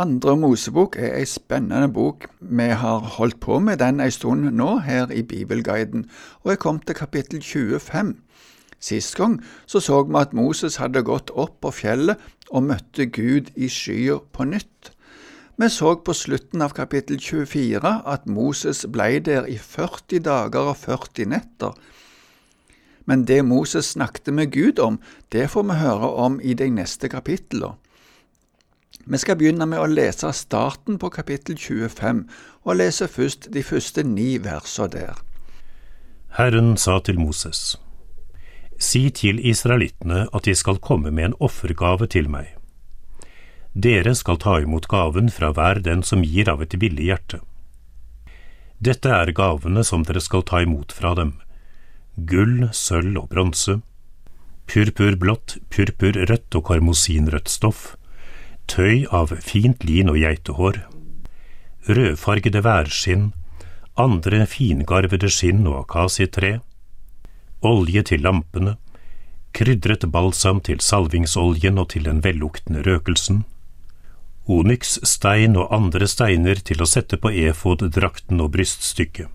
Andre Mosebok er ei spennende bok. Vi har holdt på med den ei stund nå her i Bibelguiden, og jeg kom til kapittel 25. Sist gang så så vi at Moses hadde gått opp på fjellet og møtte Gud i skya på nytt. Vi så på slutten av kapittel 24 at Moses blei der i 40 dager og 40 netter. Men det Moses snakket med Gud om, det får vi høre om i de neste kapitlene. Vi skal begynne med å lese starten på kapittel 25, og lese først de første ni versene der. Herren sa til Moses, Si til israelittene at de skal komme med en offergave til meg. Dere skal ta imot gaven fra hver den som gir av et villig hjerte. Dette er gavene som dere skal ta imot fra dem, gull, sølv og bronse, purpurblått, purpurrødt og karmosinrødt stoff, tøy av fint lin og geitehår, rødfargede værskinn, andre fingarvede skinn og akasietre, olje til lampene, krydret balsam til salvingsoljen og til den velluktende røkelsen, onyksstein og andre steiner til å sette på efoddrakten og bryststykket.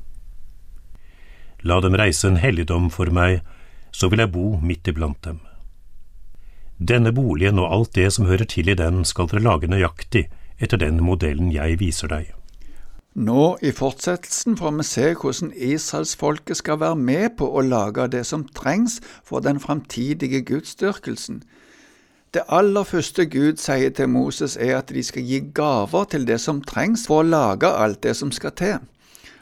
La dem reise en helligdom for meg, så vil jeg bo midt iblant dem. Denne boligen og alt det som hører til i den, skal dere lage nøyaktig etter den modellen jeg viser deg. Nå i fortsettelsen får vi se hvordan israelsfolket skal være med på å lage det som trengs for den framtidige gudsdyrkelsen. Det aller første Gud sier til Moses er at de skal gi gaver til det som trengs for å lage alt det som skal til.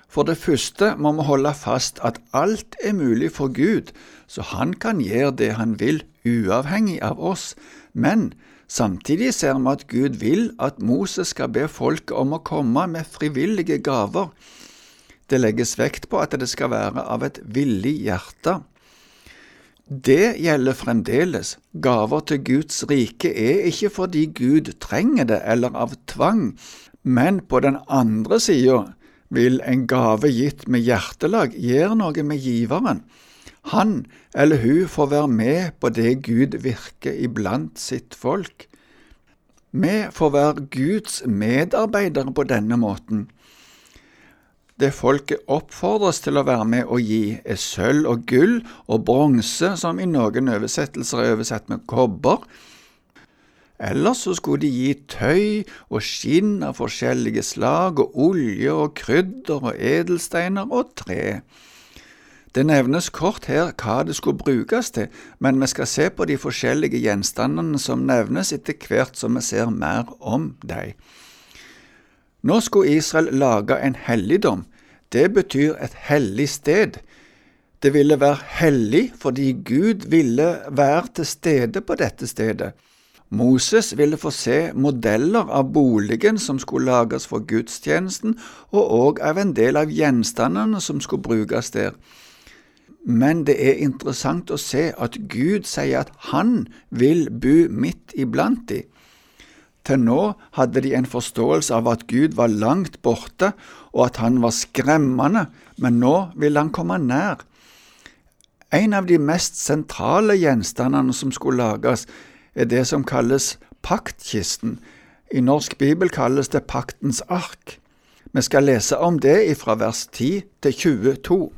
For det første må vi holde fast at alt er mulig for Gud, så han kan gjøre det han vil, uavhengig av oss. Men samtidig ser vi at Gud vil at Moses skal be folket om å komme med frivillige gaver. Det legges vekt på at det skal være av et villig hjerte. Det gjelder fremdeles. Gaver til Guds rike er ikke fordi Gud trenger det eller av tvang, men på den andre sida vil en gave gitt med hjertelag gjøre noe med giveren. Han eller hun får være med på det Gud virker iblant sitt folk. Vi får være Guds medarbeidere på denne måten. Det folket oppfordres til å være med å gi, er sølv og gull og bronse, som i noen oversettelser er oversett med kobber, Ellers så skulle de gi tøy og skinn av forskjellige slag og olje og krydder og edelsteiner og tre. Det nevnes kort her hva det skulle brukes til, men vi skal se på de forskjellige gjenstandene som nevnes etter hvert som vi ser mer om dem. Nå skulle Israel lage en helligdom. Det betyr et hellig sted. Det ville være hellig fordi Gud ville være til stede på dette stedet. Moses ville få se modeller av boligen som skulle lages for gudstjenesten, og òg av en del av gjenstandene som skulle brukes der. Men det er interessant å se at Gud sier at Han vil bo midt iblant de. Til nå hadde de en forståelse av at Gud var langt borte, og at han var skremmende, men nå ville han komme nær. En av de mest sentrale gjenstandene som skulle lages, er det som kalles paktkisten. I norsk bibel kalles det paktens ark. Vi skal lese om det fra vers 10 til 22.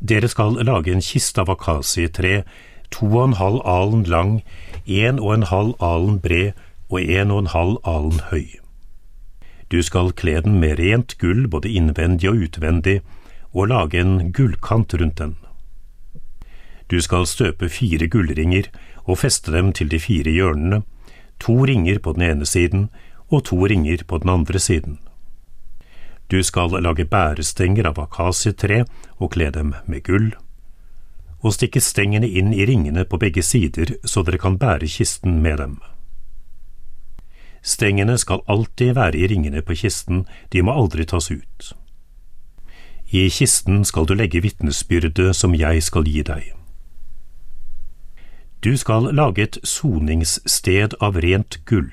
Dere skal lage en kiste av akasietre, to og en halv alen lang, en og en halv alen bred og en og en halv alen høy. Du skal kle den med rent gull både innvendig og utvendig, og lage en gullkant rundt den. Du skal støpe fire gullringer og feste dem til de fire hjørnene, to ringer på den ene siden og to ringer på den andre siden. Du skal lage bærestenger av akasietre og kle dem med gull, og stikke stengene inn i ringene på begge sider så dere kan bære kisten med dem. Stengene skal alltid være i ringene på kisten, de må aldri tas ut. I kisten skal du legge vitnesbyrdet som jeg skal gi deg. Du skal lage et soningssted av rent gull,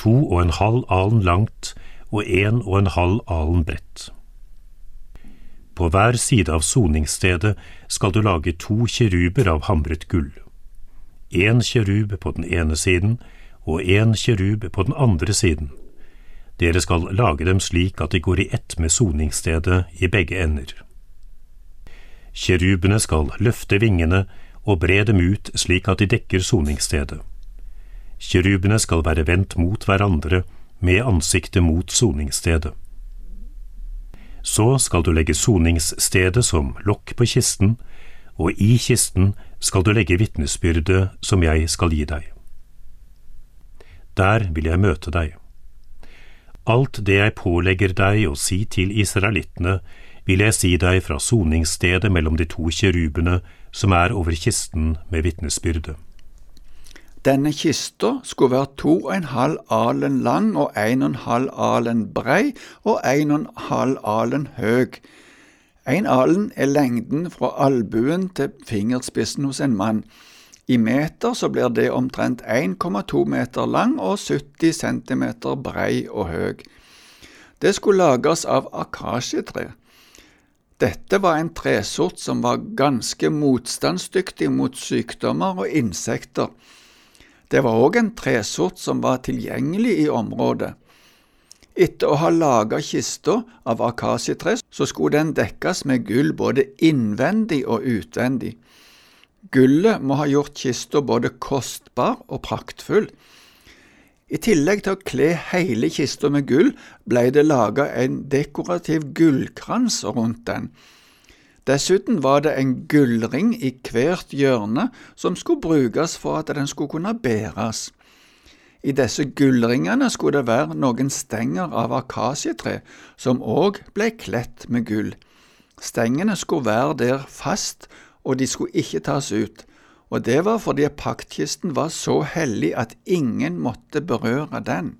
to og en halv alen langt og en og en halv alen bredt. På hver side av soningsstedet skal du lage to kjeruber av hamret gull, én kjerub på den ene siden og en kjerub på den andre siden. Dere skal lage dem slik at de går i ett med soningsstedet i begge ender. Kjerubene skal løfte vingene og bre dem ut slik at de dekker soningsstedet. Kjerubene skal være vendt mot hverandre med ansiktet mot soningsstedet. Så skal du legge soningsstedet som lokk på kisten, og i kisten skal du legge vitnesbyrdet som jeg skal gi deg. Der vil jeg møte deg. Alt det jeg pålegger deg å si til israelittene, vil jeg si deg fra soningsstedet mellom de to kjerubene som er over kisten med vitnesbyrdet. Denne kista skulle være to og en halv alen lang og en og en halv alen brei og en og en halv alen høg. En alen er lengden fra albuen til fingerspissen hos en mann. I meter så blir det omtrent 1,2 meter lang og 70 cm brei og høg. Det skulle lages av akasjetre. Dette var en tresort som var ganske motstandsdyktig mot sykdommer og insekter. Det var òg en tresort som var tilgjengelig i området. Etter å ha laga kista av akasietre, så skulle den dekkes med gull både innvendig og utvendig. Gullet må ha gjort kista både kostbar og praktfull. I tillegg til å kle hele kista med gull, ble det laga en dekorativ gullkrans rundt den. Dessuten var det en gullring i hvert hjørne som skulle brukes for at den skulle kunne bæres. I disse gullringene skulle det være noen stenger av akasietre, som òg ble kledt med gull. Stengene skulle være der fast og de skulle ikke tas ut, og det var fordi paktkisten var så hellig at ingen måtte berøre den.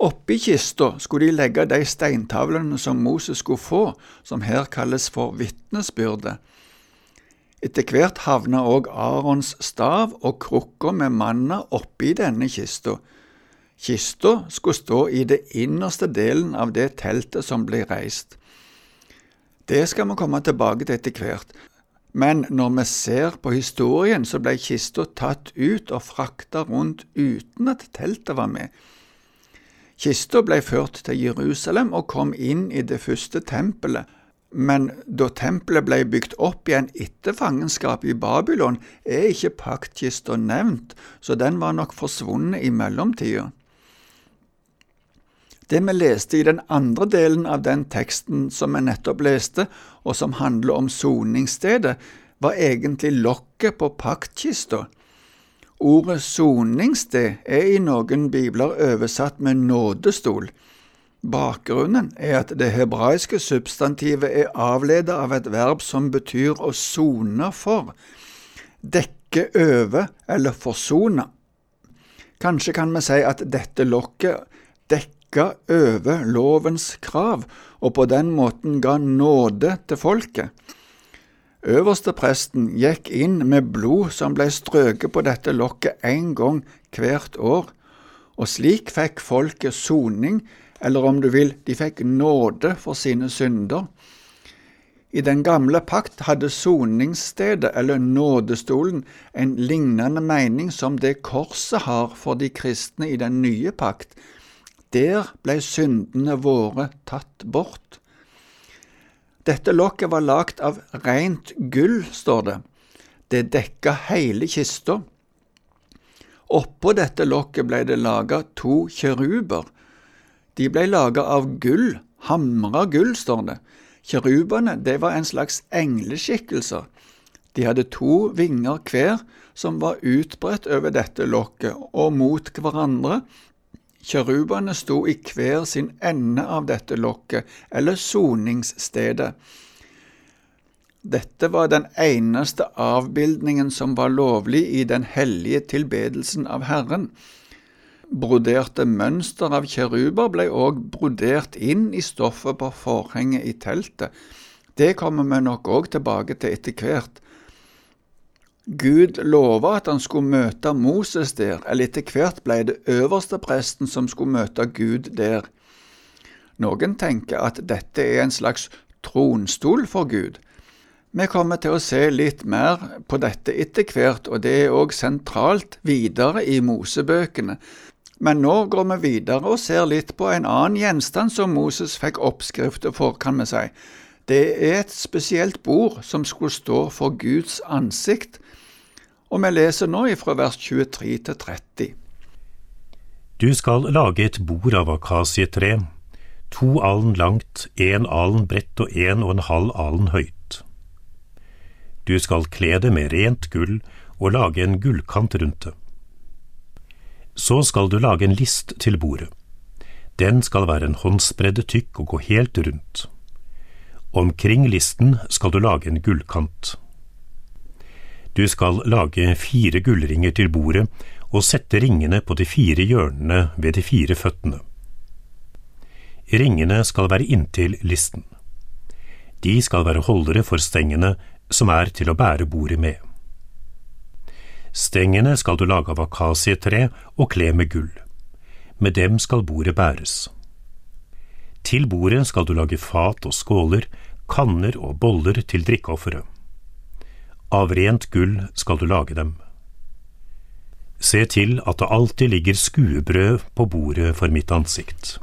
Oppi kista skulle de legge de steintavlene som Moses skulle få, som her kalles for vitnesbyrde. Etter hvert havna òg Arons stav og krukka med manna oppi denne kista. Kista skulle stå i det innerste delen av det teltet som ble reist. Det skal vi komme tilbake til etter hvert, men når vi ser på historien, så ble kista tatt ut og frakta rundt uten at teltet var med. Kista ble ført til Jerusalem og kom inn i det første tempelet, men da tempelet ble bygd opp igjen etter fangenskapet i Babylon, er ikke paktkista nevnt, så den var nok forsvunnet i mellomtida. Det vi leste i den andre delen av den teksten som vi nettopp leste, og som handler om soningsstedet, var egentlig lokket på paktkista. Ordet soningssted er i noen bibler oversatt med nådestol. Bakgrunnen er at det hebraiske substantivet er avledet av et verb som betyr å sone for, dekke over eller forsone. Kanskje kan vi si at dette lokket dekka over lovens krav, og på den måten ga nåde til folket. Øverste presten gikk inn med blod som ble strøket på dette lokket én gang hvert år, og slik fikk folket soning, eller om du vil, de fikk nåde for sine synder. I den gamle pakt hadde soningsstedet, eller nådestolen, en lignende mening som det korset har for de kristne i den nye pakt, der ble syndene våre tatt bort. Dette lokket var lagt av rent gull, står det. Det dekka hele kista. Oppå dette lokket ble det laga to kjeruber. De ble laga av gull, hamra gull, står det. Kjerubene det var en slags engleskikkelser. De hadde to vinger hver som var utbredt over dette lokket, og mot hverandre Kjerubene sto i hver sin ende av dette lokket, eller soningsstedet. Dette var den eneste avbildningen som var lovlig i den hellige tilbedelsen av Herren. Broderte mønster av kjeruber ble òg brodert inn i stoffet på forhenget i teltet. Det kommer vi nok òg tilbake til etter hvert. Gud lova at han skulle møte Moses der, eller etter hvert ble det øverste presten som skulle møte Gud der. Noen tenker at dette er en slags tronstol for Gud. Vi kommer til å se litt mer på dette etter hvert, og det er òg sentralt videre i Mosebøkene. Men nå går vi videre og ser litt på en annen gjenstand som Moses fikk oppskrifter for, kan vi si. Det er et spesielt bord som skulle stå for Guds ansikt, og vi leser nå fra vers 23 til 30. Du skal lage et bord av akasietre, to alen langt, én alen bredt og en og en halv alen høyt. Du skal kle det med rent gull og lage en gullkant rundt det. Så skal du lage en list til bordet. Den skal være en håndsbredde tykk og gå helt rundt. Omkring listen skal du lage en gullkant. Du skal lage fire gullringer til bordet og sette ringene på de fire hjørnene ved de fire føttene. Ringene skal være inntil listen. De skal være holdere for stengene som er til å bære bordet med. Stengene skal du lage av akasietre og kle med gull. Med dem skal bordet bæres. Til bordet skal du lage fat og skåler, kanner og boller til drikkeofferet. Av rent gull skal du lage dem. Se til at det alltid ligger skuebrød på bordet for mitt ansikt.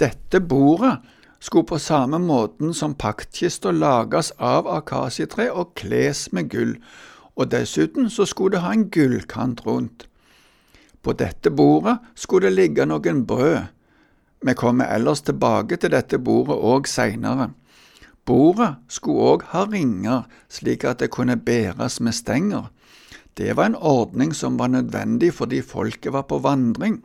Dette bordet skulle på samme måten som paktkista lages av akasietre og kles med gull, og dessuten så skulle det ha en gullkant rundt. På dette bordet skulle det ligge noen brød. Vi kommer ellers tilbake til dette bordet òg seinere. Bordet skulle òg ha ringer, slik at det kunne bæres med stenger. Det var en ordning som var nødvendig fordi folket var på vandring.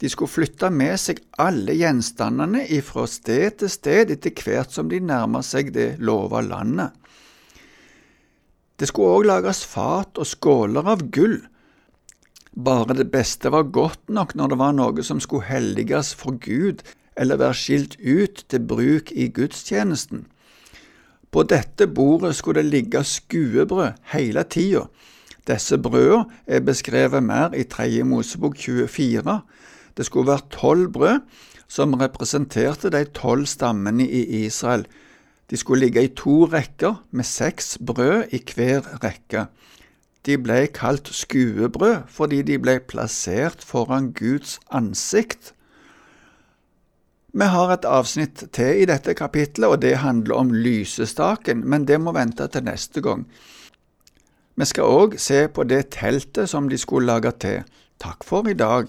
De skulle flytte med seg alle gjenstandene ifra sted til sted etter hvert som de nærma seg det lova landet. Det skulle òg lages fat og skåler av gull. Bare det beste var godt nok når det var noe som skulle helliges for Gud eller være skilt ut til bruk i gudstjenesten. På dette bordet skulle det ligge skuebrød hele tida. Disse brødene er beskrevet mer i Tredje Mosebok 24, det skulle være tolv brød som representerte de tolv stammene i Israel. De skulle ligge i to rekker med seks brød i hver rekke. De ble kalt skuebrød fordi de ble plassert foran Guds ansikt. Vi har et avsnitt til i dette kapitlet, og det handler om lysestaken, men det må vente til neste gang. Vi skal òg se på det teltet som de skulle lage til. Takk for i dag.